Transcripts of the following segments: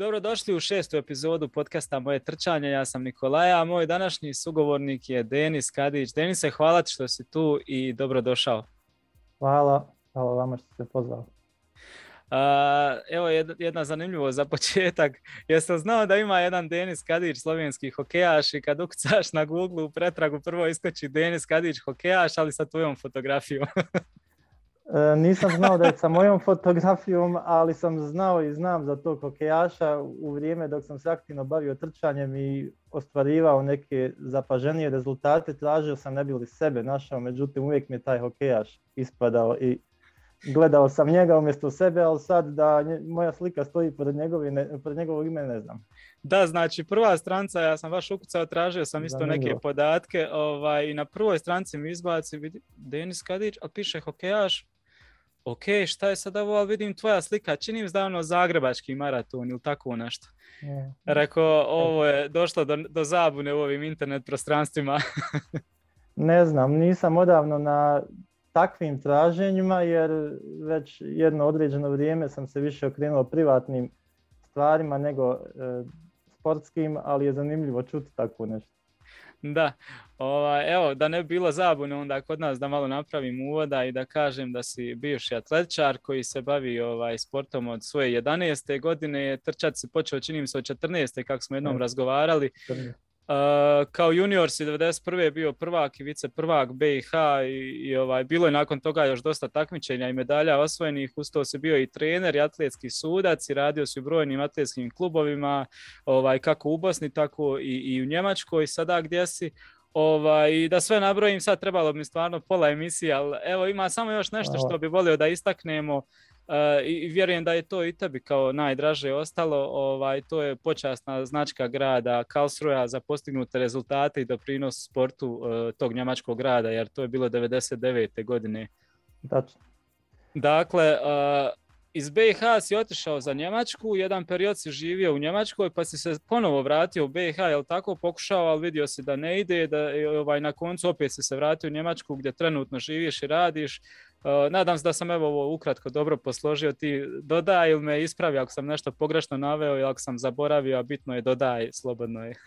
Dobrodošli u šestu epizodu podcasta Moje trčanje. Ja sam Nikolaja, a moj današnji sugovornik je Denis Kadić. Denise, hvala ti što si tu i dobrodošao. Hvala, hvala vama što ste pozvali. Uh, evo jedna zanimljivost za početak. Jesam znao da ima jedan Denis Kadić, slovenski hokejaš i kad ukucaš na Google u pretragu prvo iskoči Denis Kadić hokejaš, ali sa tvojom fotografijom. E, nisam znao da je sa mojom fotografijom, ali sam znao i znam za tog hokejaša u vrijeme dok sam se aktivno bavio trčanjem i ostvarivao neke zapaženije rezultate, tražio sam ne bi li sebe našao, međutim uvijek mi je taj hokejaš ispadao i gledao sam njega umjesto sebe, ali sad da moja slika stoji pred njegovi, ne, njegovog ne znam. Da, znači prva stranca, ja sam vaš ukucao, tražio sam isto neke podatke ovaj, i na prvoj stranci mi izbaci Denis Kadić, ali piše hokejaš, ok, šta je sad ovo, ali vidim tvoja slika, činim zdavno zagrebački maraton ili tako nešto. Yeah. Mhm. Rekao, ovo je došlo do, zabune u ovim internet prostranstvima. ne znam, nisam odavno na takvim traženjima jer već jedno određeno vrijeme sam se više okrenuo privatnim stvarima nego e, sportskim, ali je zanimljivo čuti tako nešto. Da, Ova, evo da ne bi bilo zabune onda kod nas da malo napravim uvoda i da kažem da si bivši atletičar koji se bavi ovaj, sportom od svoje 11. godine, trčat se počeo činim se od 14. kako smo jednom razgovarali. E, kao junior si 91. je bio prvak i vice prvak BiH i, i ovaj, bilo je nakon toga još dosta takmičenja i medalja osvojenih. Uz to si bio i trener i atletski sudac i radio si u brojnim atletskim klubovima ovaj, kako u Bosni tako i, i u Njemačkoj. Sada gdje si? Ovaj, da sve nabrojim, sad trebalo bi stvarno pola emisije, ali evo ima samo još nešto što bi volio da istaknemo. E, i vjerujem da je to i tebi kao najdraže ostalo. Ovaj, to je počasna značka grada Karlsruja za postignute rezultate i doprinos sportu e, tog njemačkog grada, jer to je bilo 99. godine. Tačno. Dakle, e, iz BiH si otišao za Njemačku, jedan period si živio u Njemačkoj, pa si se ponovo vratio u BiH, jel tako pokušao, ali vidio si da ne ide, da ovaj, na koncu opet si se vratio u Njemačku gdje trenutno živiš i radiš. E, nadam se da sam evo ovo ukratko dobro posložio, ti dodaj ili me ispravi ako sam nešto pogrešno naveo ili ako sam zaboravio, a bitno je dodaj, slobodno je.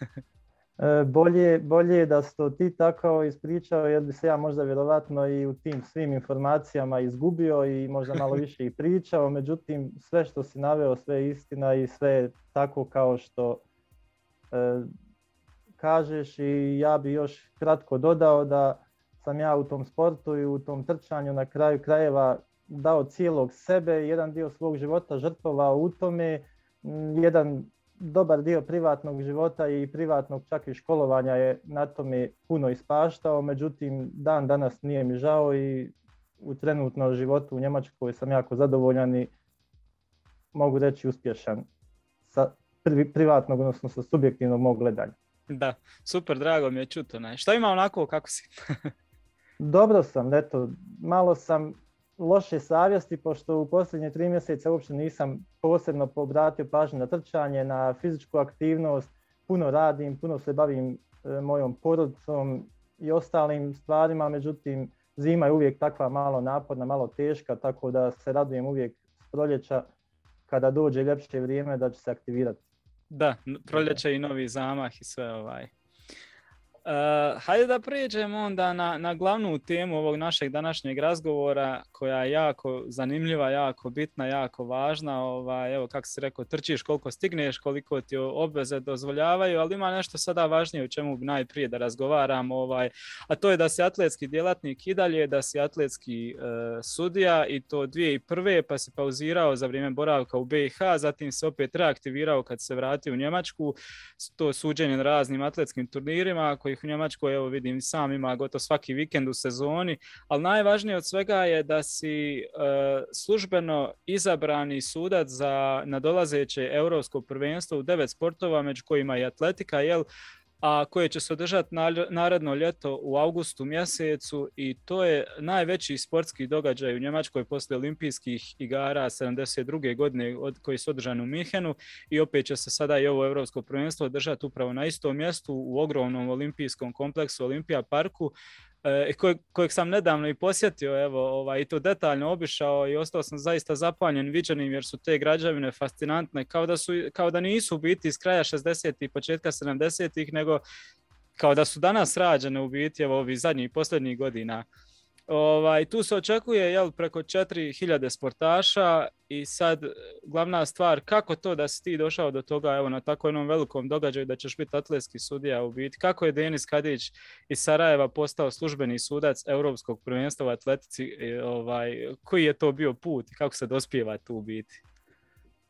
E, bolje, bolje je da si to ti tako ispričao jer bi se ja možda vjerovatno i u tim svim informacijama izgubio i možda malo više i pričao, međutim sve što si naveo sve je istina i sve je tako kao što e, kažeš i ja bi još kratko dodao da sam ja u tom sportu i u tom trčanju na kraju krajeva dao cijelog sebe, jedan dio svog života žrtvovao u tome, mm, jedan dobar dio privatnog života i privatnog čak i školovanja je na tome puno ispaštao, međutim dan danas nije mi žao i u trenutnom životu u Njemačkoj sam jako zadovoljan i mogu reći uspješan sa privatnog, odnosno sa subjektivnog mog gledanja. Da, super, drago mi je čuto. Ne? Šta ima onako, kako si? Dobro sam, eto, malo sam loše savjesti, pošto u posljednje tri mjeseca uopće nisam posebno pobratio pažnju na trčanje, na fizičku aktivnost, puno radim, puno se bavim e, mojom porodicom i ostalim stvarima, međutim zima je uvijek takva malo naporna, malo teška, tako da se radujem uvijek s proljeća kada dođe ljepše vrijeme da će se aktivirati. Da, proljeće i novi zamah i sve ovaj. Uh, hajde da prijeđemo onda na, na glavnu temu ovog našeg današnjeg razgovora koja je jako zanimljiva, jako bitna, jako važna. ova evo kako si rekao, trčiš koliko stigneš, koliko ti obveze dozvoljavaju, ali ima nešto sada važnije o čemu bi najprije da razgovaram, ovaj, a to je da si atletski djelatnik i dalje, da si atletski uh, sudija i to dvije i prve, pa si pauzirao za vrijeme boravka u BiH, zatim se opet reaktivirao kad se vratio u Njemačku, to suđenje na raznim atletskim turnirima koji u Njemačkoj, evo vidim sam, ima gotovo svaki vikend u sezoni, ali najvažnije od svega je da si e, službeno izabrani sudac za nadolazeće europsko prvenstvo u devet sportova, među kojima i atletika, jel' a koje će se održati naredno ljeto u augustu mjesecu i to je najveći sportski događaj u Njemačkoj poslije olimpijskih igara 72. godine od, koji su održani u Mihenu i opet će se sada i ovo evropsko prvenstvo održati upravo na istom mjestu u ogromnom olimpijskom kompleksu Olimpija parku E, kojeg, kojeg sam nedavno i posjetio, evo, ovaj, i to detaljno obišao i ostao sam zaista zapanjen viđenim jer su te građevine fascinantne, kao da, su, kao da nisu biti iz kraja 60. i početka 70. nego kao da su danas rađene u biti, evo, ovih zadnjih i posljednjih godina. Ovaj, tu se očekuje jel, preko 4000 sportaša i sad e, glavna stvar kako to da si ti došao do toga evo, na tako jednom velikom događaju da ćeš biti atletski sudija u biti. Kako je Denis Kadić iz Sarajeva postao službeni sudac Europskog prvenstva u atletici? E, ovaj, koji je to bio put i kako se dospijeva tu u biti?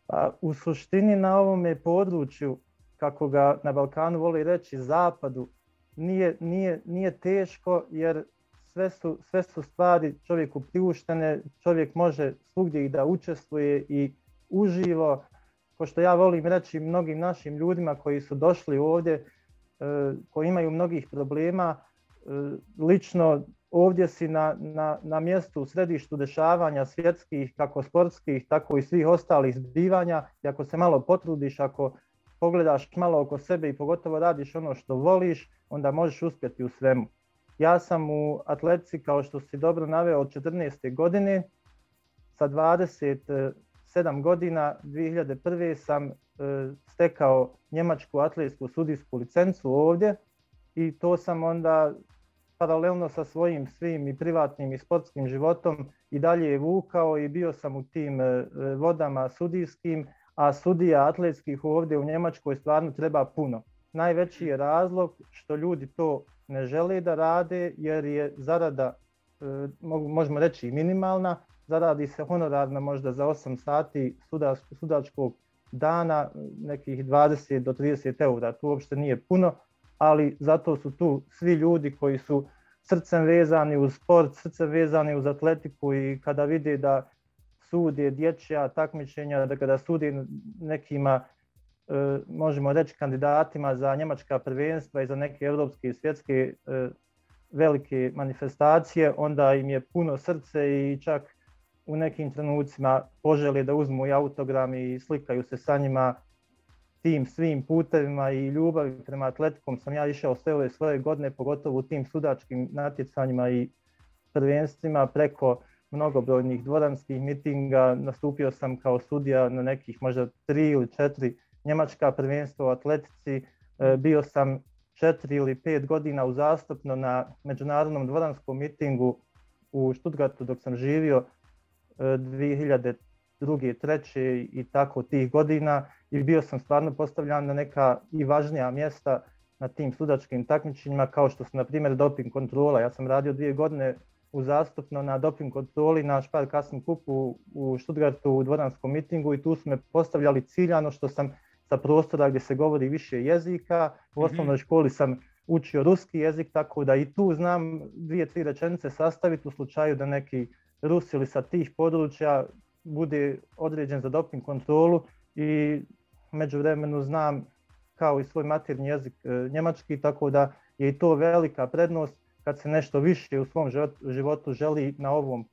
Pa, u suštini na ovome području, kako ga na Balkanu voli reći, zapadu, nije, nije, nije teško jer sve su, sve su stvari čovjeku priuštene, čovjek može svugdje i da učestvuje i uživo, ko što ja volim reći mnogim našim ljudima koji su došli ovdje, e, koji imaju mnogih problema, e, lično ovdje si na, na, na mjestu u središtu dešavanja svjetskih, kako sportskih, tako i svih ostalih zbivanja. I ako se malo potrudiš, ako pogledaš malo oko sebe i pogotovo radiš ono što voliš, onda možeš uspjeti u svemu. Ja sam u atletici, kao što si dobro naveo, od 14. godine. Sa 27 godina 2001. sam e, stekao njemačku atletsku sudijsku licencu ovdje i to sam onda paralelno sa svojim svim i privatnim i sportskim životom i dalje je vukao i bio sam u tim e, vodama sudijskim, a sudija atletskih ovdje u Njemačkoj stvarno treba puno. Najveći je razlog što ljudi to ne želi da rade jer je zarada, e, možemo reći minimalna, zaradi se honorarna možda za 8 sati sudačkog dana nekih 20 do 30 eura, tu uopšte nije puno, ali zato su tu svi ljudi koji su srcem vezani uz sport, srcem vezani uz atletiku i kada vide da sude dječja takmičenja, da kada sude nekima E, možemo reći kandidatima za njemačka prvenstva i za neke europske i svjetske e, velike manifestacije, onda im je puno srce i čak u nekim trenucima poželi da uzmu i autogram i slikaju se sa njima tim svim putevima i ljubavi prema atletikom sam ja išao sve ove svoje godine, pogotovo u tim sudačkim natjecanjima i prvenstvima preko mnogobrojnih dvoranskih mitinga. Nastupio sam kao sudija na nekih možda tri ili četiri njemačka prvenstva u atletici, e, mm. bio sam četiri ili pet godina uzastopno na međunarodnom dvoranskom mitingu u Stuttgartu dok sam živio 2002. E, 3. i tako tih godina i bio sam stvarno postavljan na neka i važnija mjesta na tim sudačkim takmičenjima kao što su na primjer doping kontrola. Ja sam radio dvije godine zastupno na doping kontroli na Špar Kupu u Stuttgartu u dvoranskom mitingu i tu su me postavljali ciljano što sam sa prostora gdje se govori više jezika. U mhm. osnovnoj školi sam učio ruski jezik, tako da i tu znam dvije, tri rečenice sastaviti u slučaju da neki Rus ili sa tih područja bude određen za doping kontrolu i međuvremenu znam kao i svoj materni jezik e, njemački, tako da je i to velika prednost kad se nešto više u svom životu želi na ovom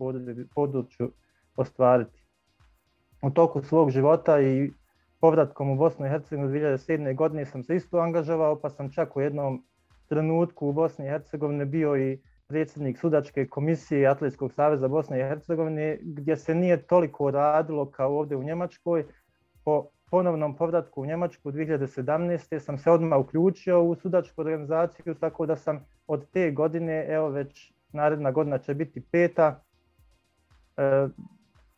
području ostvariti. U toku svog života i povratkom u Bosnu i Hercegovinu 2007. godine sam se isto angažovao, pa sam čak u jednom trenutku u Bosni i Hercegovini bio i predsjednik sudačke komisije Atletskog saveza Bosne i Hercegovine, gdje se nije toliko radilo kao ovdje u Njemačkoj. Po ponovnom povratku u Njemačku 2017. sam se odmah uključio u sudačku organizaciju, tako da sam od te godine, evo već naredna godina će biti peta, e,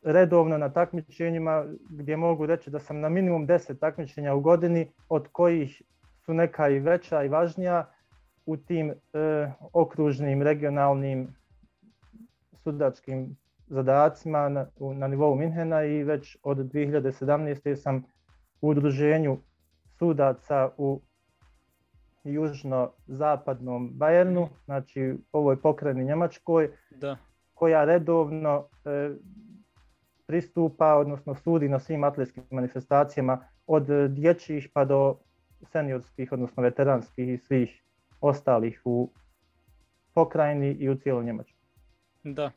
redovno na takmičenjima gdje mogu reći da sam na minimum 10 takmičenja u godini od kojih su neka i veća i važnija u tim e, okružnim, regionalnim sudačkim zadacima na, na nivou Minhena i već od 2017. sam u udruženju sudaca u južno-zapadnom Bajernu, znači ovoj pokrajini Njemačkoj, da. koja redovno e, pristupa, odnosno sudi na svim atletskim manifestacijama, od e, dječjih pa do seniorskih, odnosno veteranskih i svih ostalih u pokrajini i u cijeloj Njemačku. Da,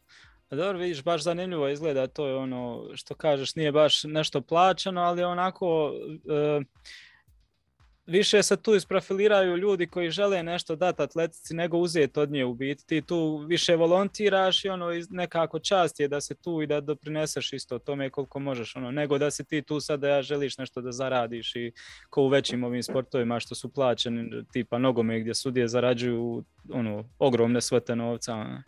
dobro, vidiš, baš zanimljivo izgleda, to je ono što kažeš, nije baš nešto plaćeno, ali onako e, više se tu isprofiliraju ljudi koji žele nešto dati atletici nego uzeti od nje u biti. Ti tu više volontiraš i ono nekako čast je da se tu i da doprineseš isto tome koliko možeš, ono, nego da si ti tu sad da ja želiš nešto da zaradiš i ko u većim ovim sportovima što su plaćeni, tipa nogome gdje sudije zarađuju ono, ogromne svete novca. Ono.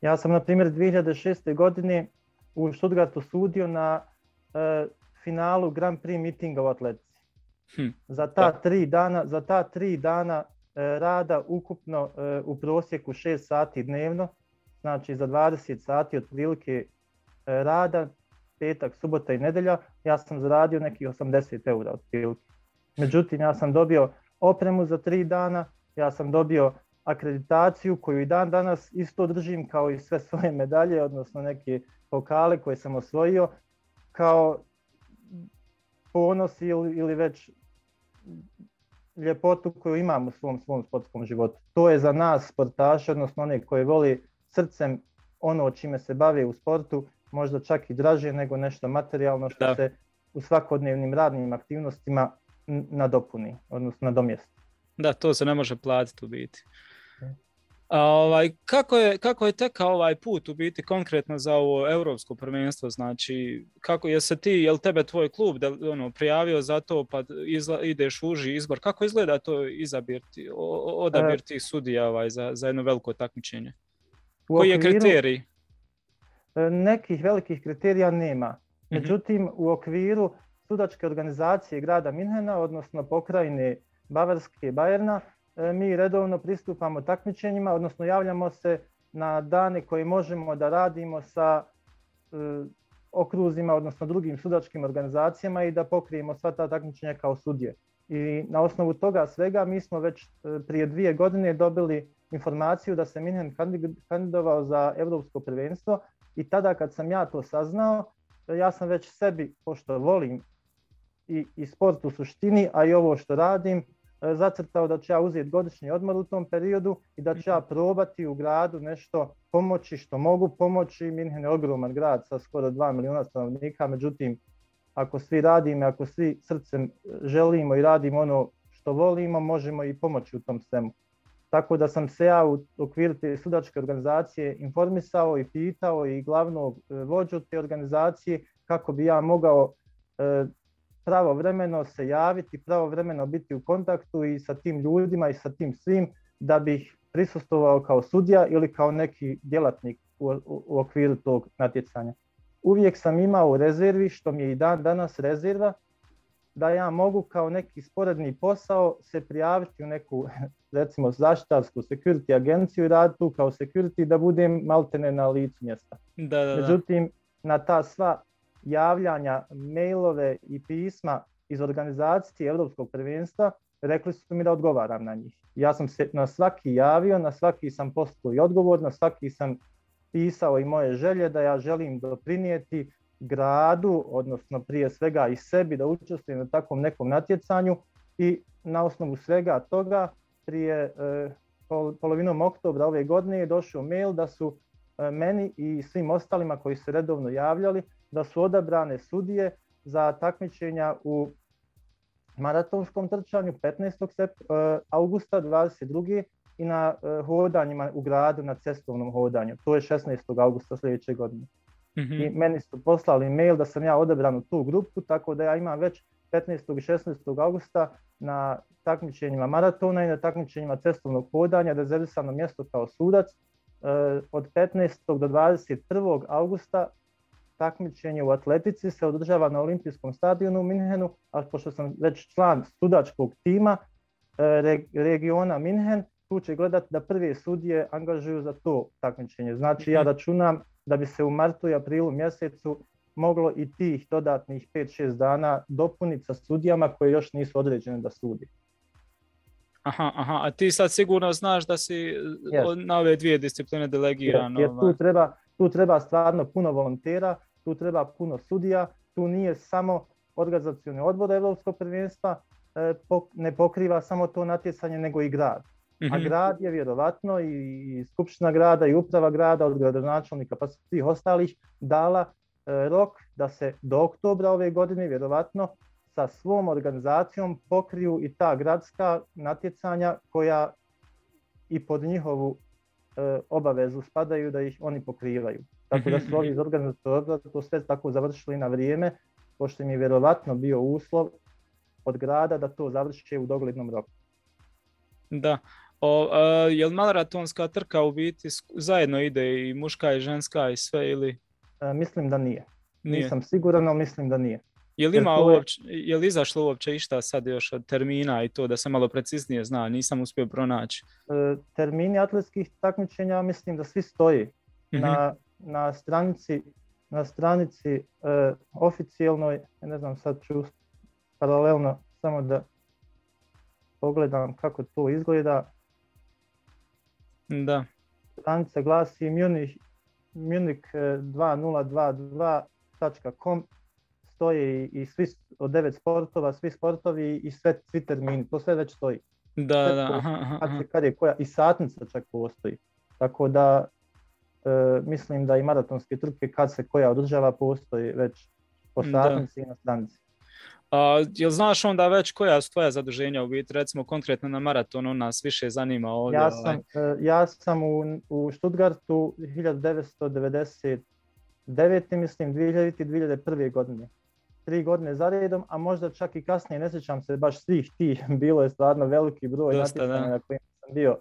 Ja sam, na primjer, 2006. godine u Stuttgartu sudio na e, finalu Grand Prix mitinga u atletici Hm. Za ta tri dana, za ta tri dana e, rada ukupno e, u prosjeku 6 sati dnevno, znači za 20 sati otprilike e, rada, petak, subota i nedelja, ja sam zaradio nekih 80 eura otprilike. Međutim, ja sam dobio opremu za tri dana, ja sam dobio akreditaciju koju i dan danas isto držim kao i sve svoje medalje, odnosno neke pokale koje sam osvojio, kao ponos ili, ili već ljepotu koju imamo u svom, svom sportskom životu. To je za nas sportaše, odnosno one koji voli srcem ono čime se bave u sportu, možda čak i draže nego nešto materijalno što se u svakodnevnim radnim aktivnostima nadopuni, odnosno nadomjesti. Da, to se ne može platiti u biti. A, ovaj, kako, je, kako je tekao ovaj put u biti konkretno za ovo europsko prvenstvo? Znači, kako je se ti, jel tebe tvoj klub da, ono, prijavio za to pa ideš uži izbor? Kako izgleda to izabir, odabir e. tih sudija ovaj, za, za jedno veliko takmičenje? Koji je kriterij? E, nekih velikih kriterija nema. Mhm. Međutim, u okviru sudačke organizacije grada Minhena, odnosno pokrajine Bavarske i Bajerna, E, mi redovno pristupamo takmičenjima, odnosno javljamo se na dane koje možemo da radimo sa e, okruzima, odnosno drugim sudačkim organizacijama i da pokrijemo sva ta takmičenja kao sudje. I na osnovu toga svega mi smo već e, prije dvije godine dobili informaciju da se Minhen kandidovao za europsko prvenstvo i tada kad sam ja to saznao, ja sam već sebi, pošto volim i, i sport u suštini, a i ovo što radim, E, zacrtao da ću ja uzeti godišnji odmor u tom periodu i da ću ja mhm. probati u gradu nešto pomoći što mogu pomoći. Minhen je ogroman grad sa skoro 2 milijuna stanovnika, međutim ako svi radimo, ako svi srcem e, želimo i radimo ono što volimo, možemo i pomoći u tom svemu. Tako da sam se ja u okviru te sudačke organizacije informisao i pitao i glavnog e, vođu te organizacije kako bi ja mogao pravovremeno se javiti, pravovremeno biti u kontaktu i sa tim ljudima i sa tim svim da bih prisustovao kao sudija ili kao neki djelatnik u, okviru tog natjecanja. Uvijek sam imao u rezervi, što mi je i dan danas rezerva, da ja mogu kao neki sporedni posao se prijaviti u neku, recimo, zaštitarsku security agenciju i raditi kao security da budem maltene na licu mjesta. Da, Međutim, na ta sva javljanja, mailove i pisma iz organizacije Europskog prvenstva, rekli su mi da odgovaram na njih. Ja sam se na svaki javio, na svaki sam postao i odgovor, na svaki sam pisao i moje želje da ja želim doprinijeti gradu, odnosno prije svega i sebi da učestvujem na takvom nekom natjecanju i na osnovu svega toga prije e, polovinom oktobra ove godine je došao mail da su e, meni i svim ostalima koji se redovno javljali da su odabrane sudije za takmičenja u maratonskom trčanju 15. E, augusta 22. i na e, hodanjima u gradu na cestovnom hodanju. To je 16. augusta sljedeće godine. Mhm. I meni su poslali mail da sam ja odabran u tu grupu, tako da ja imam već 15. i 16. augusta na takmičenjima maratona i na takmičenjima cestovnog hodanja rezervisano mjesto kao sudac. E, od 15. do 21. augusta takmičenje u atletici se održava na olimpijskom stadionu u Minhenu, a pošto sam već član studačkog tima e, regiona Minhen, tu će gledati da prve sudije angažuju za to takmičenje. Znači ja mhm. računam da bi se u martu i aprilu mjesecu moglo i tih dodatnih 5-6 dana dopuniti sa sudijama koje još nisu određene da sudi. Aha, aha, a ti sad sigurno znaš da si na ove dvije discipline delegiran. jer tu ovaj. treba, tu treba stvarno puno volontera, tu treba puno sudija, tu nije samo organizacioni odbor Europskog prvenstva e, ne pokriva samo to natjecanje nego i grad. A mhm. grad je vjerovatno i skupština grada i uprava grada od gradonačelnika pa svih ostalih dala e, rok da se do oktobra ove godine vjerovatno sa svom organizacijom pokriju i ta gradska natjecanja koja i pod njihovu E, obavezu spadaju da ih oni pokrivaju. Tako da su mhm, mhm. ovi iz organizatora to sve tako završili na vrijeme, pošto im je vjerovatno bio uslov od grada da to završi u doglednom roku. Da, o, e, je li maratonska trka u biti zajedno ide i muška i ženska i sve ili? E, mislim da nije. nije. Nisam siguran, ali mislim da nije. Je li, ima uopće, je li izašlo uopće išta sad još od termina i to da se malo preciznije zna, nisam uspio pronaći? E, termini atletskih takmičenja mislim da svi stoji. Mhm. Na, na, stranici, na stranici e, oficijelnoj, ne znam sad ću paralelno samo da pogledam kako to izgleda. Da. Stranica glasi Munich, Munich 2022.com e, i svi od devet sportova, svi sportovi i sve, svi termini, to sve već stoji. Da, da. Kad je koja, i satnica čak postoji. Tako da e, mislim da i maratonske trke kad se koja održava postoji već po satnici da. i na stranici. A, jel znaš onda već koja su tvoja zaduženja u biti, recimo konkretno na maratonu nas više zanima ovdje? Ja ovaj. sam, ovaj. ja sam u, u Stuttgartu 1999. mislim 2000. 2001. godine tri godine za redom, a možda čak i kasnije, ne sjećam se baš svih tih, bilo je stvarno veliki broj natjecanja na kojima sam bio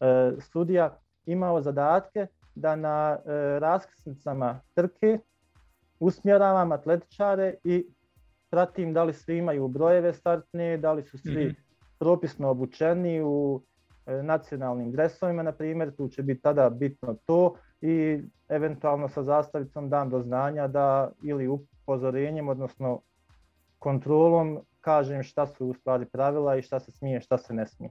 e, studija, imao zadatke da na e, raskrsnicama trke usmjeravam atletičare i pratim da li svi imaju brojeve startne, da li su svi mhm. propisno obučeni u e, nacionalnim dresovima, na primjer, tu će biti tada bitno to, i eventualno sa zastavicom dam do znanja da ili upozorenjem, odnosno kontrolom kažem šta su u stvari pravila i šta se smije, šta se ne smije.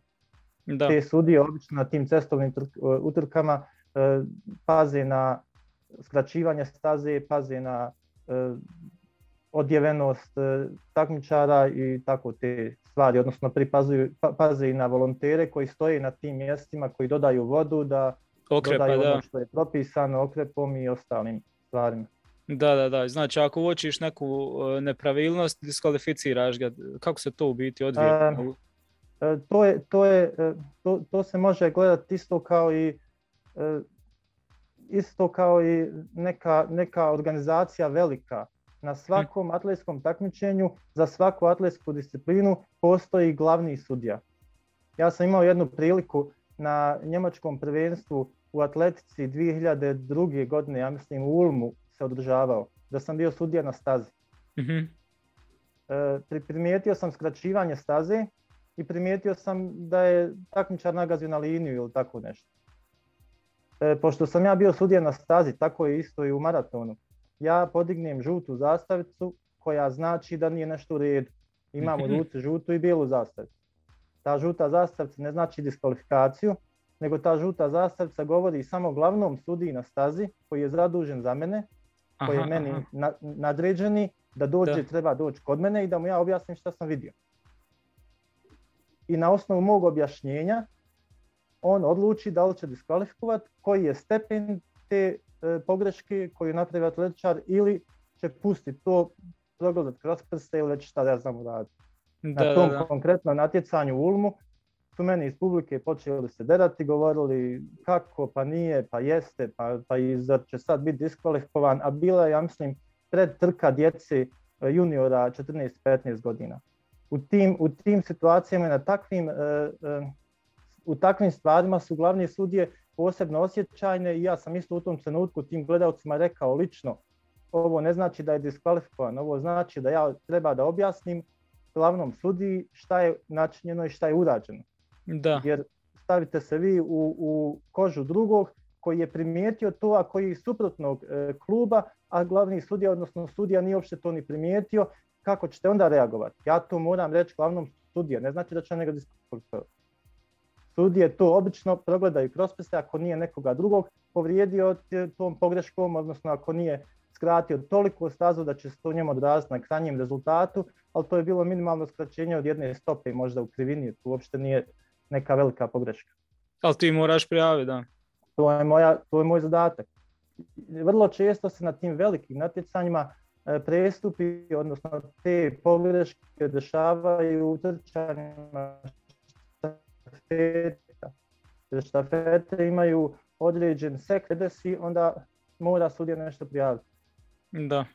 Da. Te sudije obično na tim cestovnim e, utrkama pazi e, paze na skraćivanje staze, paze na e, odjevenost takmičara i tako te stvari, odnosno pripazuju, pa, paze i na volontere koji stoje na tim mjestima, koji dodaju vodu da Okrepa, dodaju da. ono što je propisano okrepom i ostalim stvarima. Da, da, da. Znači ako uočiš neku e, nepravilnost, diskvalificiraš ga. Kako se to u biti odvija? E, e, to, je, to, je, to, to, se može gledati isto kao i isto kao i neka, neka organizacija velika. Na svakom hm. atletskom takmičenju za svaku atletsku disciplinu postoji glavni sudija. Ja sam imao jednu priliku na njemačkom prvenstvu u atletici 2002. godine, ja mislim u Ulmu se održavao, da sam bio sudija na stazi. Mhm. E, primijetio sam skraćivanje staze i primijetio sam da je takmičar nagazio na liniju ili tako nešto. E, pošto sam ja bio sudija na stazi, tako je isto i u maratonu. Ja podignem žutu zastavicu koja znači da nije nešto u redu. Imamo mhm. ruci žutu i bijelu zastavicu. Ta žuta zastavica ne znači diskvalifikaciju, nego ta žuta zastavca govori samo o glavnom sudiji na stazi koji je zadužen za mene, koji je meni nadređeni, da dođe, treba doći kod mene i da mu ja objasnim šta sam vidio. I na osnovu mog objašnjenja on odluči da li će diskvalifikovati koji je stepen te e, pogreške koju napravi atletičar ili će pustiti to progledat kroz prste ili već šta ja znam uraditi. Na tom da, konkretnom natjecanju u Ulmu su meni iz publike počeli se derati, govorili kako, pa nije, pa jeste, pa, pa i zar će sad biti diskvalifikovan, a bila je, ja mislim, pred trka djeci e, juniora 14-15 godina. U tim, u tim situacijama na takvim, e, e, u takvim stvarima su glavni sudije posebno osjećajne i ja sam isto u tom trenutku tim gledalcima rekao lično ovo ne znači da je diskvalifikovan, ovo znači da ja treba da objasnim glavnom sudiji šta je načinjeno i šta je urađeno. Da. Jer stavite se vi u, u kožu drugog koji je primijetio to, a koji je suprotnog e, kluba, a glavni sudija, odnosno sudija nije uopće to ni primijetio, kako ćete onda reagovati? Ja to moram reći glavnom sudija, ne znači da će nego diskvalifikovati. Sudije to obično progledaju kroz prste, ako nije nekoga drugog povrijedio tom pogreškom, odnosno ako nije skratio toliko stazu da će se to njemu odraziti na krajnjem rezultatu, ali to je bilo minimalno skraćenje od jedne stope i možda u krivini, tu uopšte nije neka velika pogreška. Ali ti moraš prijaviti, da. To je, moja, to je moj zadatak. Vrlo često se na tim velikim natjecanjima e, prestupi, odnosno te pogreške dešavaju u trčanjima štafeta. Štafete imaju određen sekret, i onda mora sudija nešto prijaviti. Da.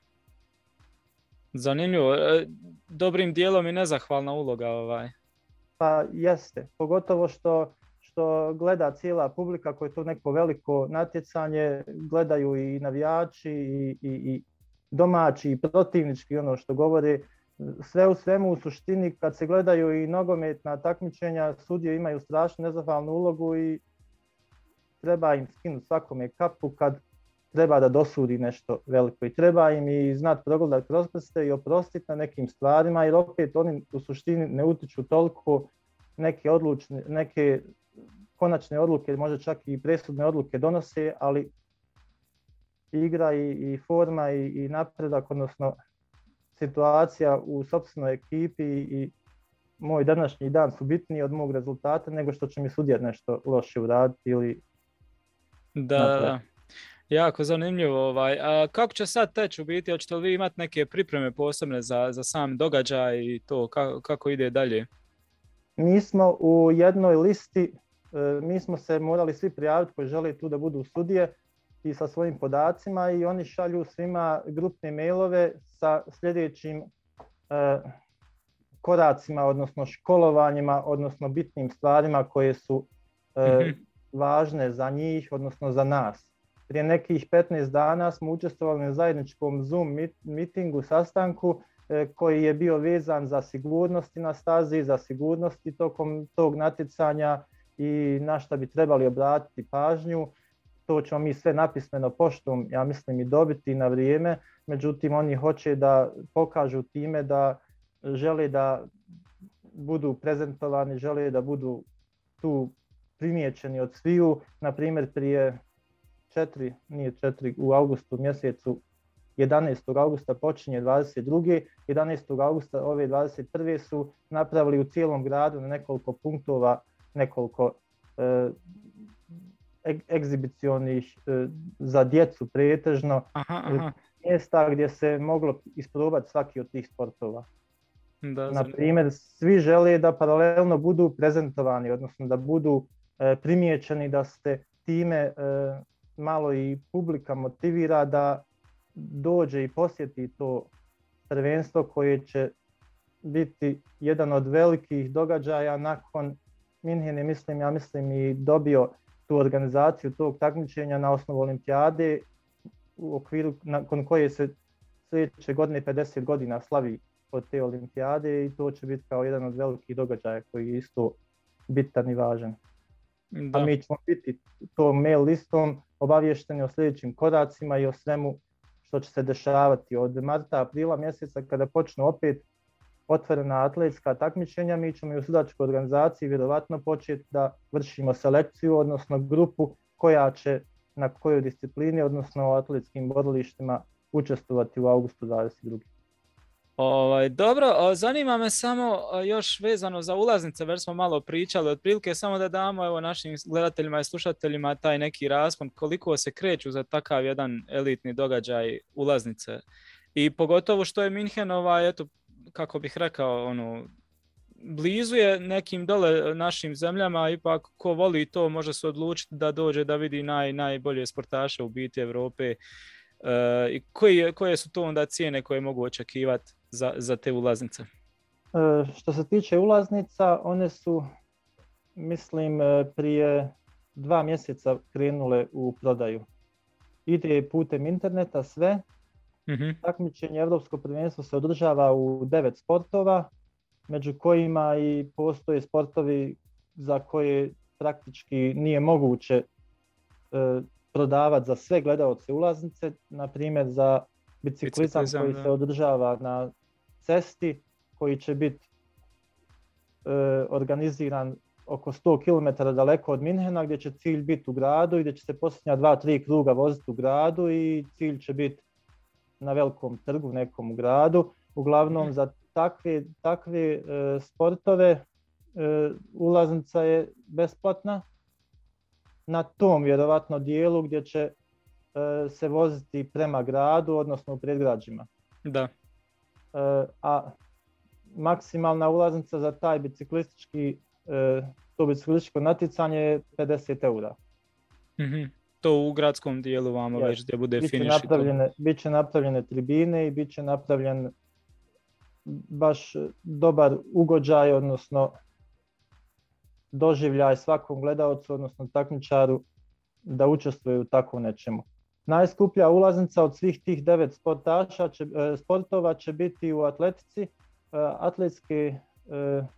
Zanimljivo. E, dobrim dijelom i nezahvalna uloga ovaj, pa jeste, pogotovo što, što gleda cijela publika koja je to neko veliko natjecanje, gledaju i navijači i, i, i domaći i protivnički ono što govori. Sve u svemu u suštini kad se gledaju i nogometna takmičenja, sudije imaju strašnu nezahvalnu ulogu i treba im skinuti svakome kapu kad treba da dosudi nešto veliko i treba im i znat progledati kroz prste i oprostiti na nekim stvarima jer opet oni u suštini ne utiču toliko neke neke konačne odluke, možda čak i presudne odluke donose, ali igra i, i forma i, i napredak, odnosno situacija u sobstvenoj ekipi i moj današnji dan su bitniji od mog rezultata nego što će mi sudija nešto loše uraditi ili... Da, da. Jako zanimljivo. Ovaj. A kako će sad teći u biti? Hoćete li vi imati neke pripreme posebne za, za sam događaj i to? Kako, kako ide dalje? Mi smo u jednoj listi, e, mi smo se morali svi prijaviti koji žele tu da budu sudije i sa svojim podacima i oni šalju svima grupne mailove sa sljedećim e, koracima, odnosno školovanjima, odnosno bitnim stvarima koje su e, mhm. važne za njih, odnosno za nas prije nekih 15 dana smo učestvovali na zajedničkom Zoom mitingu, sastanku e, koji je bio vezan za sigurnosti na stazi, za sigurnosti tokom tog natjecanja i na što bi trebali obratiti pažnju. To ćemo mi sve napismeno poštom, ja mislim, i dobiti na vrijeme. Međutim, oni hoće da pokažu time da žele da budu prezentovani, žele da budu tu primijećeni od sviju. Na primjer, prije Četiri, nije četiri u augustu mjesecu 11. augusta počinje 22. 11. augusta ove 21. su napravili u cijelom gradu na nekoliko punktova, nekoliko e, e- egzibicionih e, za djecu pretežno e, mjesta gdje se moglo isprobati svaki od tih sportova. Naprimjer, Na primjer, svi žele da paralelno budu prezentovani, odnosno da budu primijećeni da ste time malo i publika motivira da dođe i posjeti to prvenstvo koje će biti jedan od velikih događaja nakon minje mislim, ja mislim i dobio tu organizaciju tog takmičenja na osnovu olimpijade u okviru nakon koje se sljedeće godine 50 godina slavi od te olimpijade i to će biti kao jedan od velikih događaja koji je isto bitan i važan. Da. A mi ćemo biti to mail listom obavješteni o sljedećim koracima i o svemu što će se dešavati od marta, aprila mjeseca kada počnu opet otvorena atletska takmičenja, mi ćemo i u sudačkoj organizaciji vjerovatno početi da vršimo selekciju, odnosno grupu koja će na kojoj disciplini, odnosno u atletskim borilištima učestvovati u augustu 22. Ovaj, dobro, zanima me samo još vezano za ulaznice, već smo malo pričali, otprilike samo da damo evo, našim gledateljima i slušateljima taj neki raspon koliko se kreću za takav jedan elitni događaj ulaznice. I pogotovo što je Minhen, ovaj, eto, kako bih rekao, ono, blizu je nekim dole e, našim zemljama, ipak ko voli to može se odlučiti da dođe da vidi naj, najbolje sportaše u biti Evrope e, i koje, koje su to onda cijene koje mogu očekivati? za, za te ulaznice? E, što se tiče ulaznica, one su, mislim, e, prije dva mjeseca krenule u prodaju. Ide putem interneta sve. Mhm. Takmičenje Europsko prvenstvo se održava u devet sportova, među kojima i postoje sportovi za koje praktički nije moguće e, prodavati za sve gledalce ulaznice, na primjer za biciklizam, koji se održava na cesti koji će biti e, organiziran oko 100 km daleko od Minhena gdje će cilj biti u gradu i gdje će se posljednja dva, tri kruga voziti u gradu i cilj će biti na velikom trgu, nekom gradu. Uglavnom za takve, takve e, sportove e, ulaznica je besplatna na tom vjerovatno dijelu gdje će se voziti prema gradu, odnosno u predgrađima. Da. E, a maksimalna ulaznica za taj biciklistički, e, to biciklističko natjecanje je 50 eura. Mhm. To u gradskom dijelu vam već gdje bude biće Napravljene, napravljene tribine i bit će napravljen baš dobar ugođaj, odnosno doživljaj svakom gledalcu, odnosno takmičaru da učestvuje u takvom nečemu. Najskuplja ulaznica od svih tih devet sportaša će, e, sportova će biti u atletici. E, atletski, e,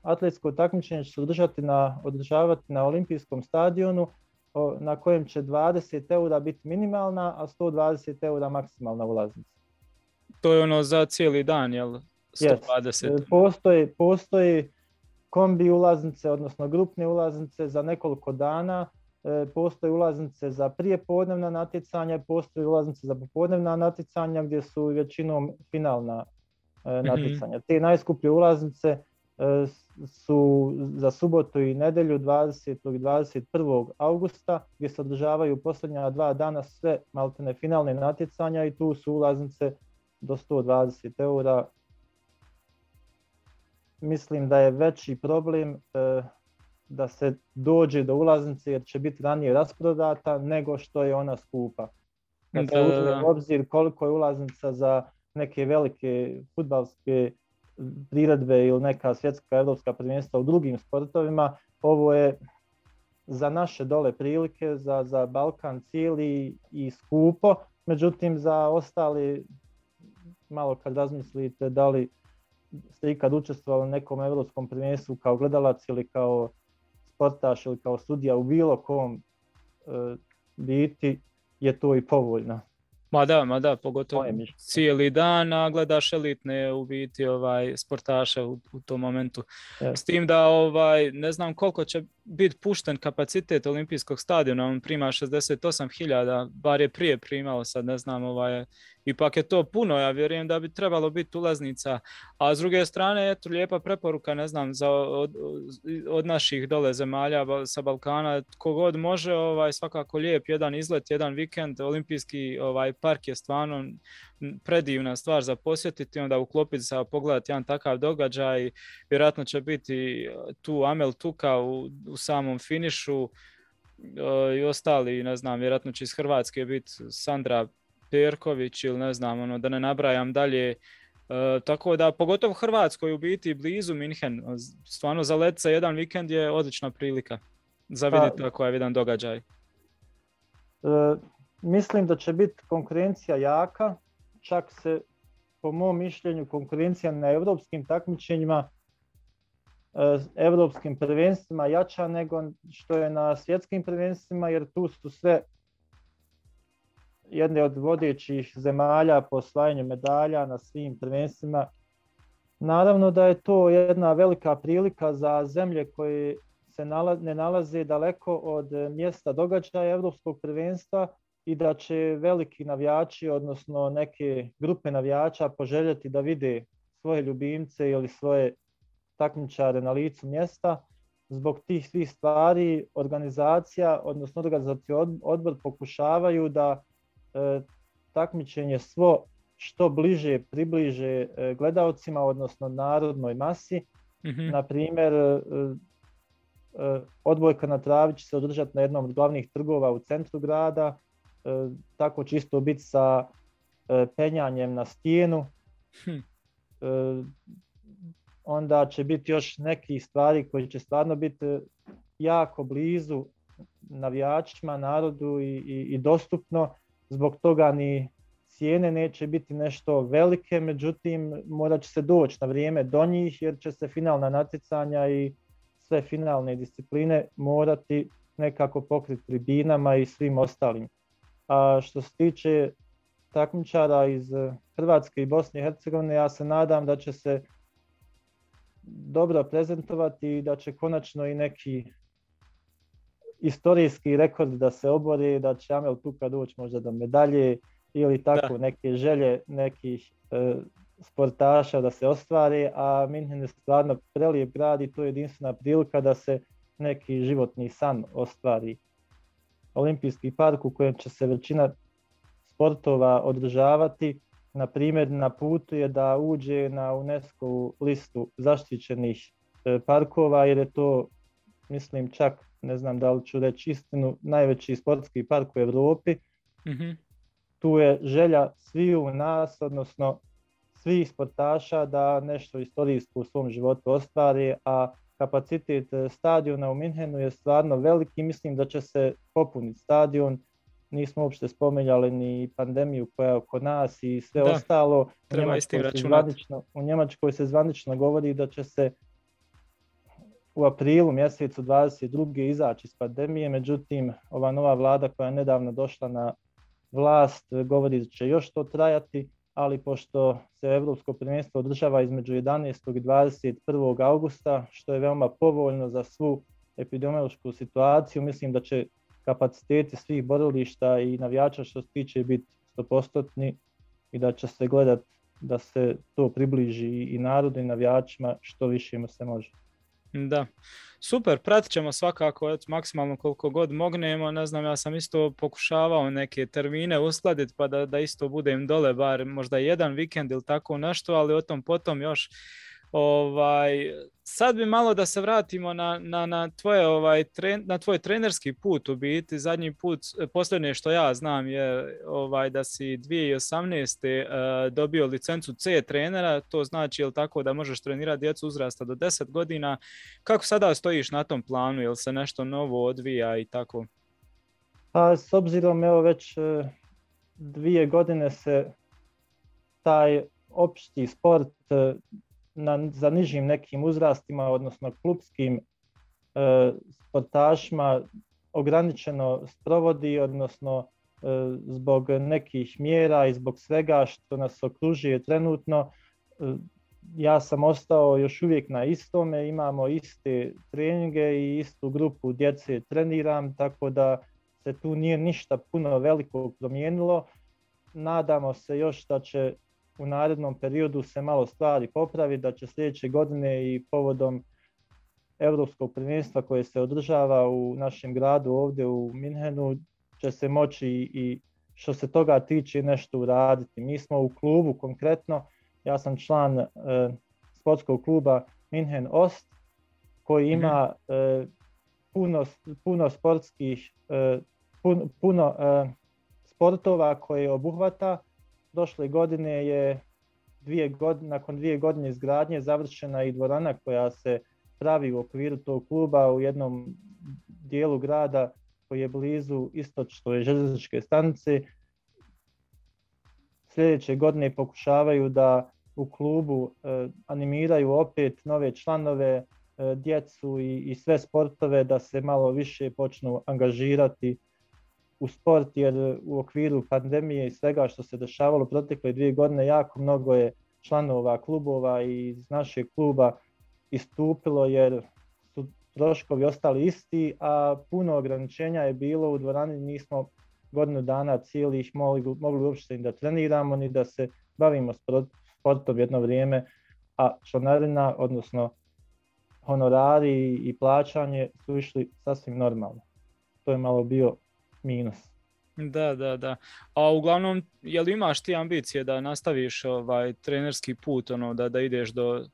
atletsko takmičenje će se održati na, održavati na olimpijskom stadionu na kojem će 20 eura biti minimalna, a 120 eura maksimalna ulaznica. To je ono za cijeli dan, jel? 120. Postoji, postoji kombi ulaznice, odnosno grupne ulaznice za nekoliko dana E, postoje ulaznice za prijepodnevna natjecanja i postoje ulaznice za popodnevna natjecanja gdje su većinom finalna e, mhm. natjecanja. Te najskuplje ulaznice e, su za subotu i nedjelju 20. i 21. augusta gdje se održavaju posljednja dva dana sve maltene finalne natjecanja i tu su ulaznice do 120 eura. Mislim da je veći problem da se dođe do ulaznice jer će biti ranije rasprodata nego što je ona skupa. Kad dakle, dakle, obzir koliko je ulaznica za neke velike futbalske priredbe ili neka svjetska europska prvenstva u drugim sportovima, ovo je za naše dole prilike, za, za Balkan cijeli i skupo, međutim za ostali malo kad razmislite da li ste ikad učestvovali u nekom europskom prvenstvu kao gledalac ili kao sportaš ili kao sudija u bilo kom e, biti je to i povoljno. Ma da, ma da, pogotovo cijeli dan, a gledaš elitne u biti ovaj, sportaše u, u tom momentu. Yes. S tim da ovaj, ne znam koliko će biti pušten kapacitet olimpijskog stadiona, on prima 68.000, bar je prije primao, sad ne znam, ovaj, ipak je to puno, ja vjerujem da bi trebalo biti ulaznica, a s druge strane, eto, lijepa preporuka, ne znam, za, od, od naših dole zemalja sa Balkana, kogod god može, ovaj, svakako lijep jedan izlet, jedan vikend, olimpijski ovaj, park je stvarno predivna stvar za posjetiti, onda uklopiti sa pogledati jedan takav događaj. Vjerojatno će biti e, tu Amel Tuka u, u samom finišu e, i ostali, ne znam, vjerojatno će iz Hrvatske biti Sandra Perković ili ne znam, ono, da ne nabrajam dalje. E, tako da, pogotovo Hrvatskoj u biti blizu Minhen, stvarno za let jedan vikend je odlična prilika za pa- vidjeti tako je jedan događaj. mislim da će biti konkurencija jaka, čak se po mom mišljenju konkurencija na europskim takmičenjima europskim prvenstvima jača nego što je na svjetskim prvenstvima jer tu su sve jedne od vodećih zemalja po osvajanju medalja na svim prvenstvima. Naravno da je to jedna velika prilika za zemlje koje se ne nalaze daleko od mjesta događaja europskog prvenstva i da će veliki navijači, odnosno neke grupe navijača poželjeti da vide svoje ljubimce ili svoje takmičare na licu mjesta. Zbog tih svih stvari organizacija, odnosno organizacijski odbor pokušavaju da e, takmičenje svo što bliže približe e, gledalcima, odnosno narodnoj masi. Naprimjer, mhm. Na primjer, e, e, odbojka na travi će se održati na jednom od glavnih trgova u centru grada, E, tako će isto biti sa e, penjanjem na stijenu. Hm. E, onda će biti još nekih stvari koji će stvarno biti jako blizu navijačima, narodu i, i, dostupno. Zbog toga ni cijene neće biti nešto velike, međutim morat će se doći na vrijeme do njih jer će se finalna natjecanja i sve finalne discipline morati nekako pokriti tribinama i svim ostalim a što se tiče takmičara iz e, Hrvatske i Bosne i Hercegovine, ja se nadam da će se dobro prezentovati i da će konačno i neki istorijski rekord da se obori, da će Amel Tuka doći možda do medalje ili tako neke želje nekih e, sportaša da se ostvari, a Minhen je stvarno prelijep grad i to je jedinstvena prilika da se neki životni san ostvari olimpijski park u kojem će se većina sportova održavati, na primjer na putu je da uđe na UNESCO listu zaštićenih e, parkova jer je to, mislim čak, ne znam da li ću reći istinu, najveći sportski park u Europi. Mhm. Tu je želja sviju nas, odnosno svih sportaša da nešto istorijsko u svom životu ostvari, a kapacitet e, stadiona u Minhenu je stvarno velik i mislim da će se popuniti stadion. Nismo uopšte spomenjali ni pandemiju koja je oko nas i sve ostalo. u Njemačkoj, zvanično, u Njemačkoj se zvanično govori da će se u aprilu mjesecu 22. izaći iz pandemije, međutim ova nova vlada koja je nedavno došla na vlast e, govori da će još to trajati ali pošto se Europsko prvenstvo održava između 11. i 21. augusta, što je veoma povoljno za svu epidemiološku situaciju, mislim da će kapaciteti svih borilišta i navijača što se tiče biti stopostotni i da će se gledati da se to približi i narodu i navijačima što više mu se može. Da. Super, pratit ćemo svakako et, maksimalno koliko god mognemo. Ne znam, ja sam isto pokušavao neke termine uskladiti pa da, da isto budem dole bar možda jedan vikend ili tako nešto, ali o tom potom još Ovaj, sad bi malo da se vratimo na, na, na, tvoje, ovaj, na tvoj trenerski put u biti. Zadnji put, e, posljednje što ja znam je ovaj, da si 2018. E, dobio licencu C trenera, to znači jel tako da možeš trenirati djecu uzrasta do 10 godina. Kako sada stojiš na tom planu, jel se nešto novo odvija i tako? Pa s obzirom evo već e, dvije godine se taj opšti sport na, za nižim nekim uzrastima, odnosno klubskim e, sportašima ograničeno sprovodi, odnosno e, zbog nekih mjera i zbog svega što nas okružuje trenutno. E, ja sam ostao još uvijek na istome, imamo iste treninge i istu grupu djece treniram, tako da se tu nije ništa puno veliko promijenilo. Nadamo se još da će u narednom periodu se malo stvari popravi, da će sljedeće godine i povodom europskog prvenstva koje se održava u našem gradu ovdje u Minhenu će se moći i što se toga tiče nešto uraditi. Mi smo u klubu konkretno, ja sam član e, sportskog kluba Minhen Ost koji mhm. ima e, puno, sportskih, e, puno, puno sportova koje obuhvata prošle godine je dvije godine, nakon dvije godine izgradnje završena i dvorana koja se pravi u okviru tog kluba u jednom dijelu grada koji je blizu je željezničke stanice. Sljedeće godine pokušavaju da u klubu e, animiraju opet nove članove, e, djecu i sve sportove da se malo više počnu angažirati u sport jer u okviru pandemije i svega što se dešavalo protekle dvije godine jako mnogo je članova klubova i iz našeg kluba istupilo jer su troškovi ostali isti, a puno ograničenja je bilo u dvorani, nismo godinu dana cijelih mogli, mogli uopšte da treniramo ni da se bavimo sportom jedno vrijeme, a članarina, odnosno honorari i plaćanje su išli sasvim normalno. To je malo bio minus. Da, da, da. A uglavnom, je li imaš ti ambicije da nastaviš ovaj trenerski put, ono, da, da ideš do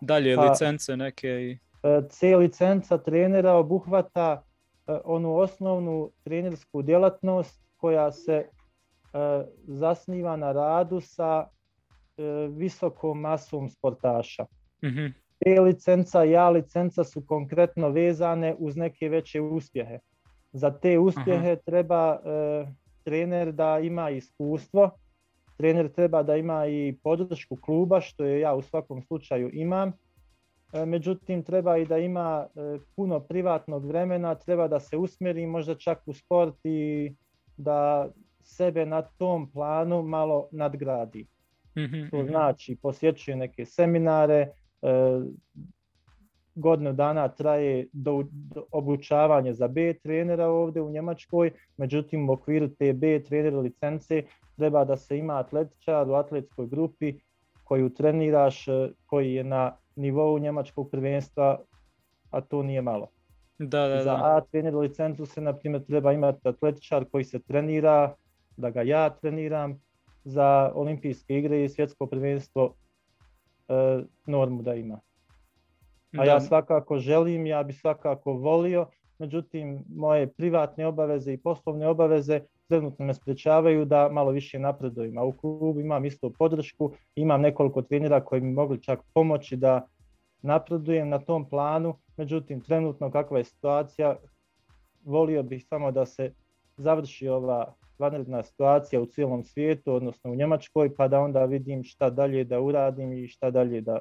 dalje pa, licence neke? I... E, C licenca trenera obuhvata e, onu osnovnu trenersku djelatnost koja se e, zasniva na radu sa visokom masom sportaša. Te mhm. licenca, ja licenca su konkretno vezane uz neke veće uspjehe. Za te uspjehe mhm. treba e, trener da ima iskustvo, trener treba da ima i podršku kluba, što je ja u svakom slučaju imam. E, međutim, treba i da ima e, puno privatnog vremena, treba da se usmjeri možda čak u sport i da sebe na tom planu malo nadgradi. mm to mhm. znači posjećuje neke seminare, godinu dana traje do, do obučavanje za B trenera ovdje u Njemačkoj, međutim u okviru te B trenera licence treba da se ima atletičar u atletskoj grupi koju treniraš, e, koji je na nivou njemačkog prvenstva, a to nije malo. Da, da, da. Za A trener licencu se, na primjer, treba imati atletičar koji se trenira, da ga ja treniram, za olimpijske igre i svjetsko prvenstvo e, normu da ima a ja svakako želim, ja bi svakako volio, međutim moje privatne obaveze i poslovne obaveze trenutno me sprečavaju da malo više napredujem. A u klubu imam isto podršku, imam nekoliko trenera koji mi mogli čak pomoći da napredujem na tom planu, međutim trenutno kakva je situacija, volio bih samo da se završi ova vanredna situacija u cijelom svijetu, odnosno u Njemačkoj, pa da onda vidim šta dalje da uradim i šta dalje da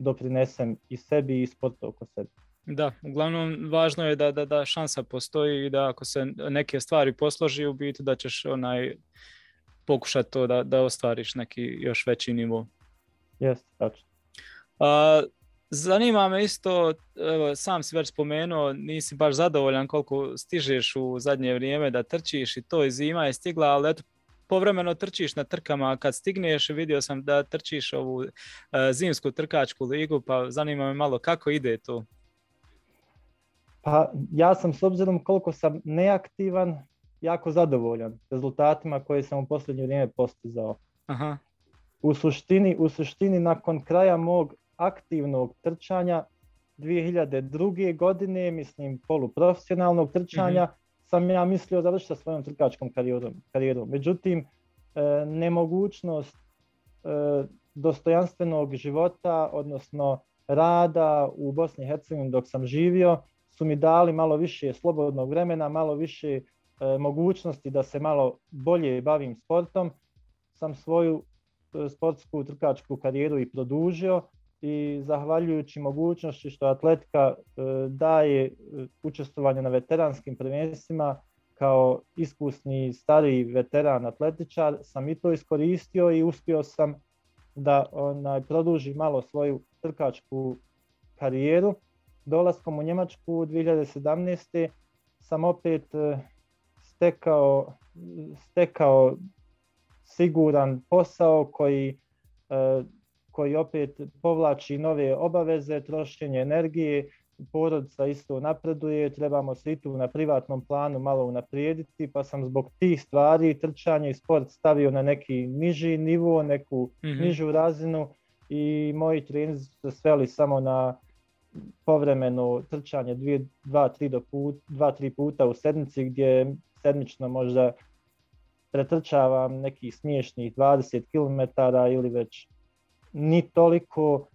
doprinesem i sebi i sportu oko sebe. Da, uglavnom važno je da, da, da šansa postoji i da ako se neke stvari posloži u biti da ćeš onaj pokušati to da, da ostvariš neki još veći nivo. Jeste, tačno. zanima me isto, evo, sam si već spomenuo, nisi baš zadovoljan koliko stižeš u zadnje vrijeme da trčiš i to i zima je stigla, ali eto povremeno trčiš na trkama, kad stigneš vidio sam da trčiš ovu e, zimsku trkačku ligu, pa zanima me malo kako ide to. Pa ja sam s obzirom koliko sam neaktivan, jako zadovoljan rezultatima koje sam u posljednje vrijeme postizao. Aha. U suštini, u suštini nakon kraja mog aktivnog trčanja 2002. godine, mislim poluprofesionalnog trčanja, mhm sam ja mislio završiti sa svojom trkačkom karijerom. Međutim, e, nemogućnost e, dostojanstvenog života, odnosno rada u Bosni i Hercegovini dok sam živio, su mi dali malo više slobodnog vremena, malo više e, mogućnosti da se malo bolje bavim sportom. Sam svoju sportsku trkačku karijeru i produžio i zahvaljujući mogućnosti što atletika e, daje e, učestvovanje na veteranskim prvenstvima kao iskusni stari, veteran atletičar sam i to iskoristio i uspio sam da onaj, produži malo svoju trkačku karijeru. Dolaskom u Njemačku 2017. sam opet e, stekao, stekao siguran posao koji koji opet povlači nove obaveze, trošenje energije, porodica isto napreduje, trebamo se i tu na privatnom planu malo unaprijediti, pa sam zbog tih stvari trčanje i sport stavio na neki niži nivo, neku mhm. nižu razinu i moji trenzi su se sveli samo na povremeno trčanje dva, tri, do put, dva, tri puta u sedmici gdje sedmično možda pretrčavam nekih smiješnih 20 km ili već ni toliko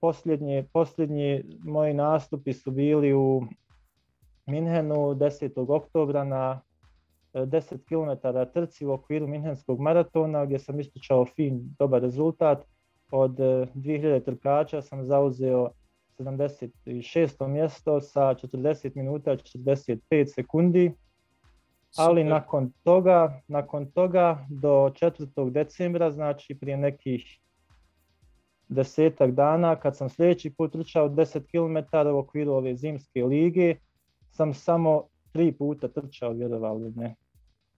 posljednje, posljednji moji nastupi su bili u Minhenu 10. oktobra na 10 e, km trci u okviru Minhenskog maratona gdje sam istučao fin dobar rezultat. Od 2000 e, trkača sam zauzeo 76. mjesto sa 40 minuta 45 sekundi. Ali nakon toga, nakon toga do 4. decembra, znači prije nekih desetak dana kad sam sljedeći put trčao 10 km u okviru ove zimske lige, sam samo tri puta trčao, vjerovali ne,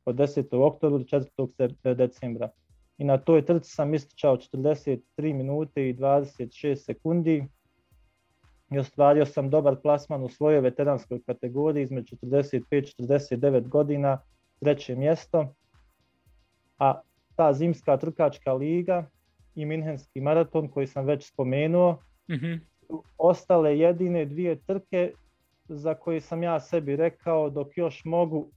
od 10. oktobra do 4. decembra. I na toj trci sam istrčao 43 minute i 26 sekundi i ostvario sam dobar plasman u svojoj veteranskoj kategoriji između 45-49 godina, treće mjesto. A ta zimska trkačka liga i Minhenski maraton koji sam već spomenuo, mhm. ostale jedine dvije trke za koje sam ja sebi rekao dok još mogu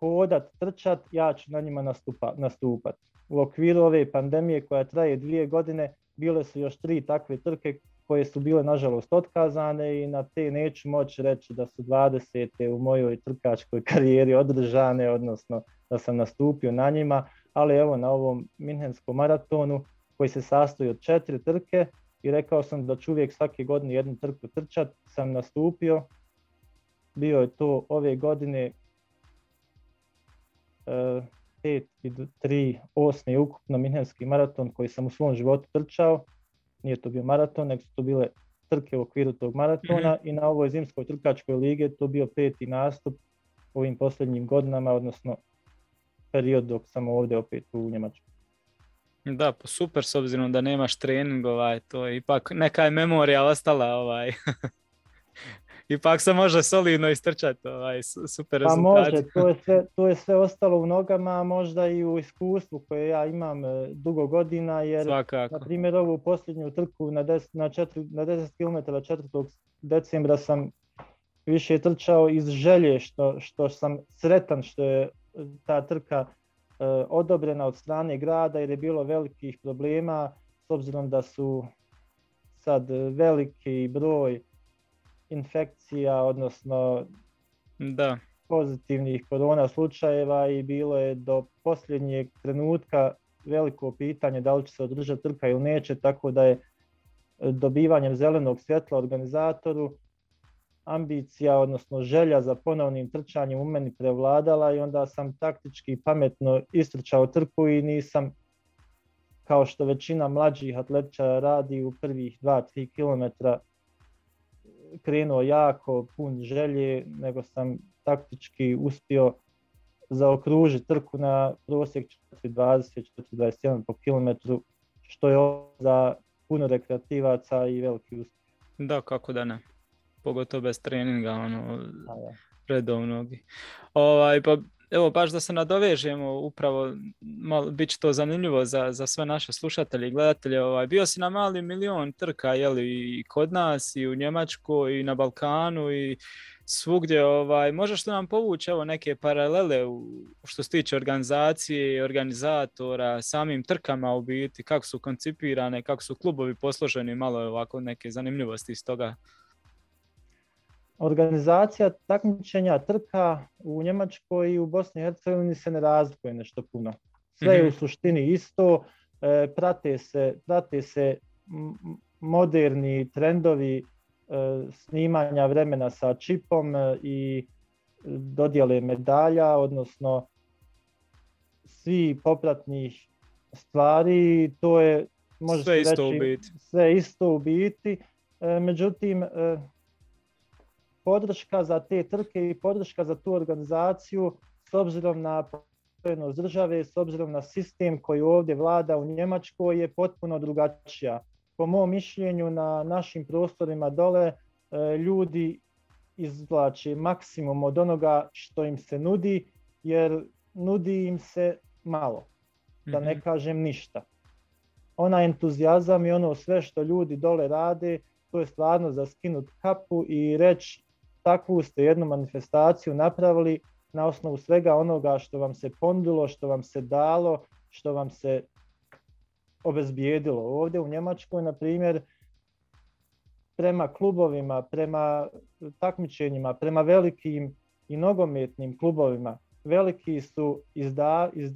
hodat, trčat, ja ću na njima nastupa, nastupat. U okviru ove pandemije koja traje dvije godine, bile su još tri takve trke koje su bile nažalost otkazane i na te neću moći reći da su 20. u mojoj trkačkoj karijeri održane, odnosno da sam nastupio na njima, ali evo na ovom Minhenskom maratonu koji se sastoji od četiri trke i rekao sam da ću uvijek svake godine jednu trku trčat, sam nastupio. Bio je to ove godine 5 e, i 3, osmi ukupno minhenski maraton koji sam u svom životu trčao. Nije to bio maraton, nego su to bile trke u okviru tog maratona mhm. i na ovoj zimskoj trkačkoj lige to bio peti nastup ovim posljednjim godinama, odnosno period dok sam ovdje opet u Njemačkoj. Da, pa super, s obzirom da nemaš trening, ovaj, to je ipak neka je memorija ostala, ovaj. ipak se može solidno istrčati, ovaj, super rezultat. Pa može, to je, sve, to je sve ostalo u nogama, a možda i u iskustvu koje ja imam e, dugo godina, jer Svakako. na primjer ovu posljednju trku na 10, na, četiri, na 10 km 4. decembra sam više trčao iz želje što, što sam sretan što je ta trka E, odobrena od strane grada jer je bilo velikih problema s obzirom da su sad veliki broj infekcija, odnosno da. pozitivnih korona slučajeva i bilo je do posljednjeg trenutka veliko pitanje da li će se održati trka ili neće, tako da je dobivanjem zelenog svjetla organizatoru ambicija, odnosno želja za ponovnim trčanjem u meni prevladala i onda sam taktički pametno istrčao trku i nisam kao što većina mlađih atletičara radi u prvih 2-3 km krenuo jako, pun želje, nego sam taktički uspio zaokružiti trku na prosjek 4.20-4.21 po kilometru, što je za puno rekreativaca i veliki uspjeh. Da, kako da ne pogotovo bez treninga ono, pa redovnog. Ovaj, pa, evo baš da se nadovežemo, upravo malo, bit će to zanimljivo za, za sve naše slušatelje i gledatelje. Ovaj, bio si na mali milion trka jeli, i kod nas i u Njemačkoj i na Balkanu i svugdje. Ovaj, možeš li nam povući evo, neke paralele u, što se tiče organizacije organizatora, samim trkama u biti, kako su koncipirane, kako su klubovi posloženi, malo ovako neke zanimljivosti iz toga organizacija takmičenja trka u Njemačkoj i u Bosni i Hercegovini se ne razlikuje nešto puno. Sve je u mhm. suštini isto, e, prate se, se moderni trendovi e, snimanja vremena sa čipom e, i dodjele medalja, odnosno svi popratnih stvari, to je može sve isto reći, u biti. isto međutim, podrška za te trke i podrška za tu organizaciju s obzirom na postojenost države, s obzirom na sistem koji ovdje vlada u Njemačkoj je potpuno drugačija. Po mom mišljenju na našim prostorima dole e, ljudi izvlače maksimum od onoga što im se nudi, jer nudi im se malo, da ne mhm. kažem ništa. Ona entuzijazam i ono sve što ljudi dole rade, to je stvarno za skinut kapu i reći takvu ste jednu manifestaciju napravili na osnovu svega onoga što vam se ponudilo, što vam se dalo, što vam se obezbijedilo. Ovdje u Njemačkoj, na primjer, prema klubovima, prema takmičenjima, prema velikim i nogometnim klubovima, veliki su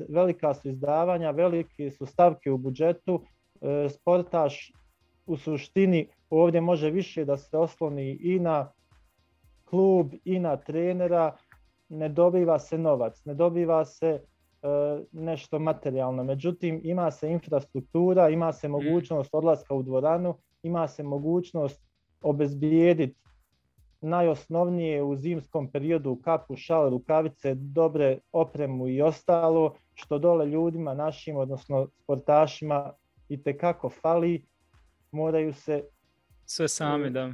velika su izdavanja, velike su stavke u budžetu, Sportaž e, sportaš u suštini ovdje može više da se osloni i na klub i na trenera ne dobiva se novac, ne dobiva se e, nešto materijalno. Međutim, ima se infrastruktura, ima se mm. mogućnost odlaska u dvoranu, ima se mogućnost obezbijediti najosnovnije u zimskom periodu kapu, šal, rukavice, dobre opremu i ostalo, što dole ljudima našim, odnosno sportašima i kako fali, moraju se sve sami da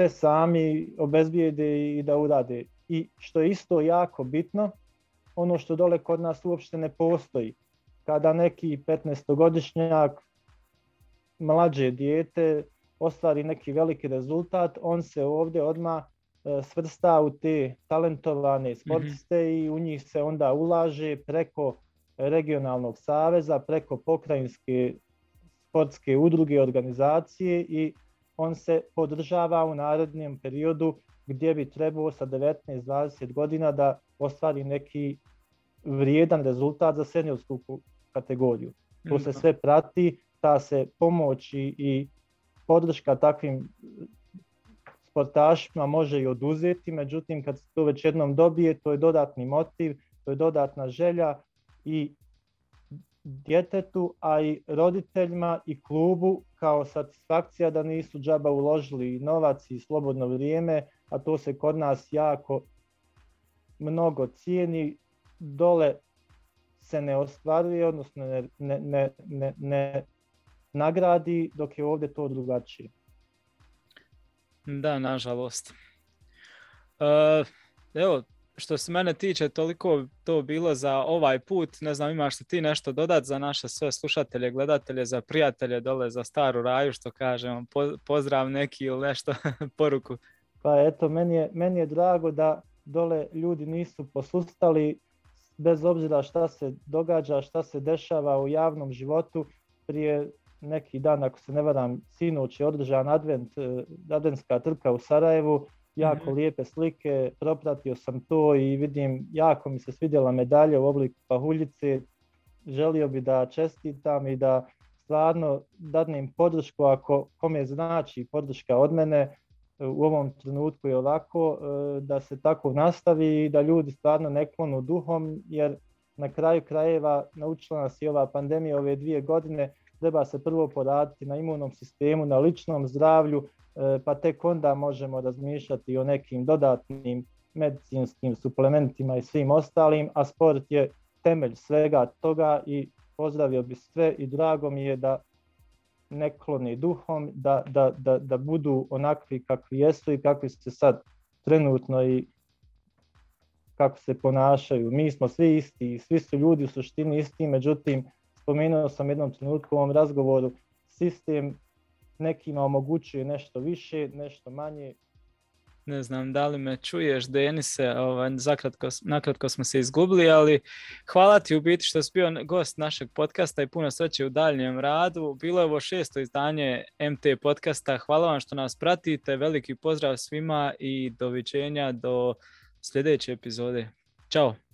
se sami obezbijede i da urade. I što je isto jako bitno, ono što dole kod nas uopšte ne postoji. Kada neki 15-godišnjak, mlađe dijete, ostvari neki veliki rezultat, on se ovdje odmah e, svrsta u te talentovane sportiste mhm. i u njih se onda ulaže preko regionalnog saveza, preko pokrajinske sportske udruge, organizacije i on se podržava u narednom periodu gdje bi trebao sa 19-20 godina da ostvari neki vrijedan rezultat za seniorsku kategoriju. Tu se mhm. sve prati, ta se pomoć i podrška takvim sportašima može i oduzeti, međutim kad se to već jednom dobije, to je dodatni motiv, to je dodatna želja i djetetu, a i roditeljima i klubu kao satisfakcija da nisu džaba uložili i novac i slobodno vrijeme, a to se kod nas jako mnogo cijeni, dole se ne ostvaruje, odnosno ne, ne, ne, ne nagradi, dok je ovdje to drugačije. Da, nažalost. E, evo, što se mene tiče, toliko to bilo za ovaj put. Ne znam, imaš li ti nešto dodat za naše sve slušatelje, gledatelje, za prijatelje dole, za staru raju, što kažem, pozdrav neki ili nešto, poruku. Pa eto, meni je, meni je drago da dole ljudi nisu posustali, bez obzira šta se događa, šta se dešava u javnom životu. Prije neki dan, ako se ne varam, sinoć je održan advent, eh, adventska trka u Sarajevu jako mhm. lijepe slike, propratio sam to i vidim, jako mi se svidjela medalja u obliku pahuljice. Želio bi da čestitam i da stvarno dadnem podršku ako kome znači podrška od mene e, u ovom trenutku je ovako e, da se tako nastavi i da ljudi stvarno ne klonu duhom jer na kraju krajeva naučila nas i ova pandemija ove dvije godine treba se prvo poraditi na imunom sistemu, na ličnom zdravlju, E, pa tek onda možemo razmišljati o nekim dodatnim medicinskim suplementima i svim ostalim, a sport je temelj svega toga i pozdravio bi sve i drago mi je da ne kloni duhom, da, da, da, da budu onakvi kakvi jesu i kakvi se sad trenutno i kako se ponašaju. Mi smo svi isti, svi su ljudi u suštini isti, međutim, spomenuo sam jednom trenutku u ovom razgovoru, sistem nekima omogućuje nešto više, nešto manje. Ne znam da li me čuješ, Denise, ovaj, zakratko, nakratko smo se izgubili, ali hvala ti u biti što si bio gost našeg podcasta i puno sreće u daljem radu. Bilo je ovo šesto izdanje MT podcasta. Hvala vam što nas pratite, veliki pozdrav svima i doviđenja do sljedeće epizode. Ćao!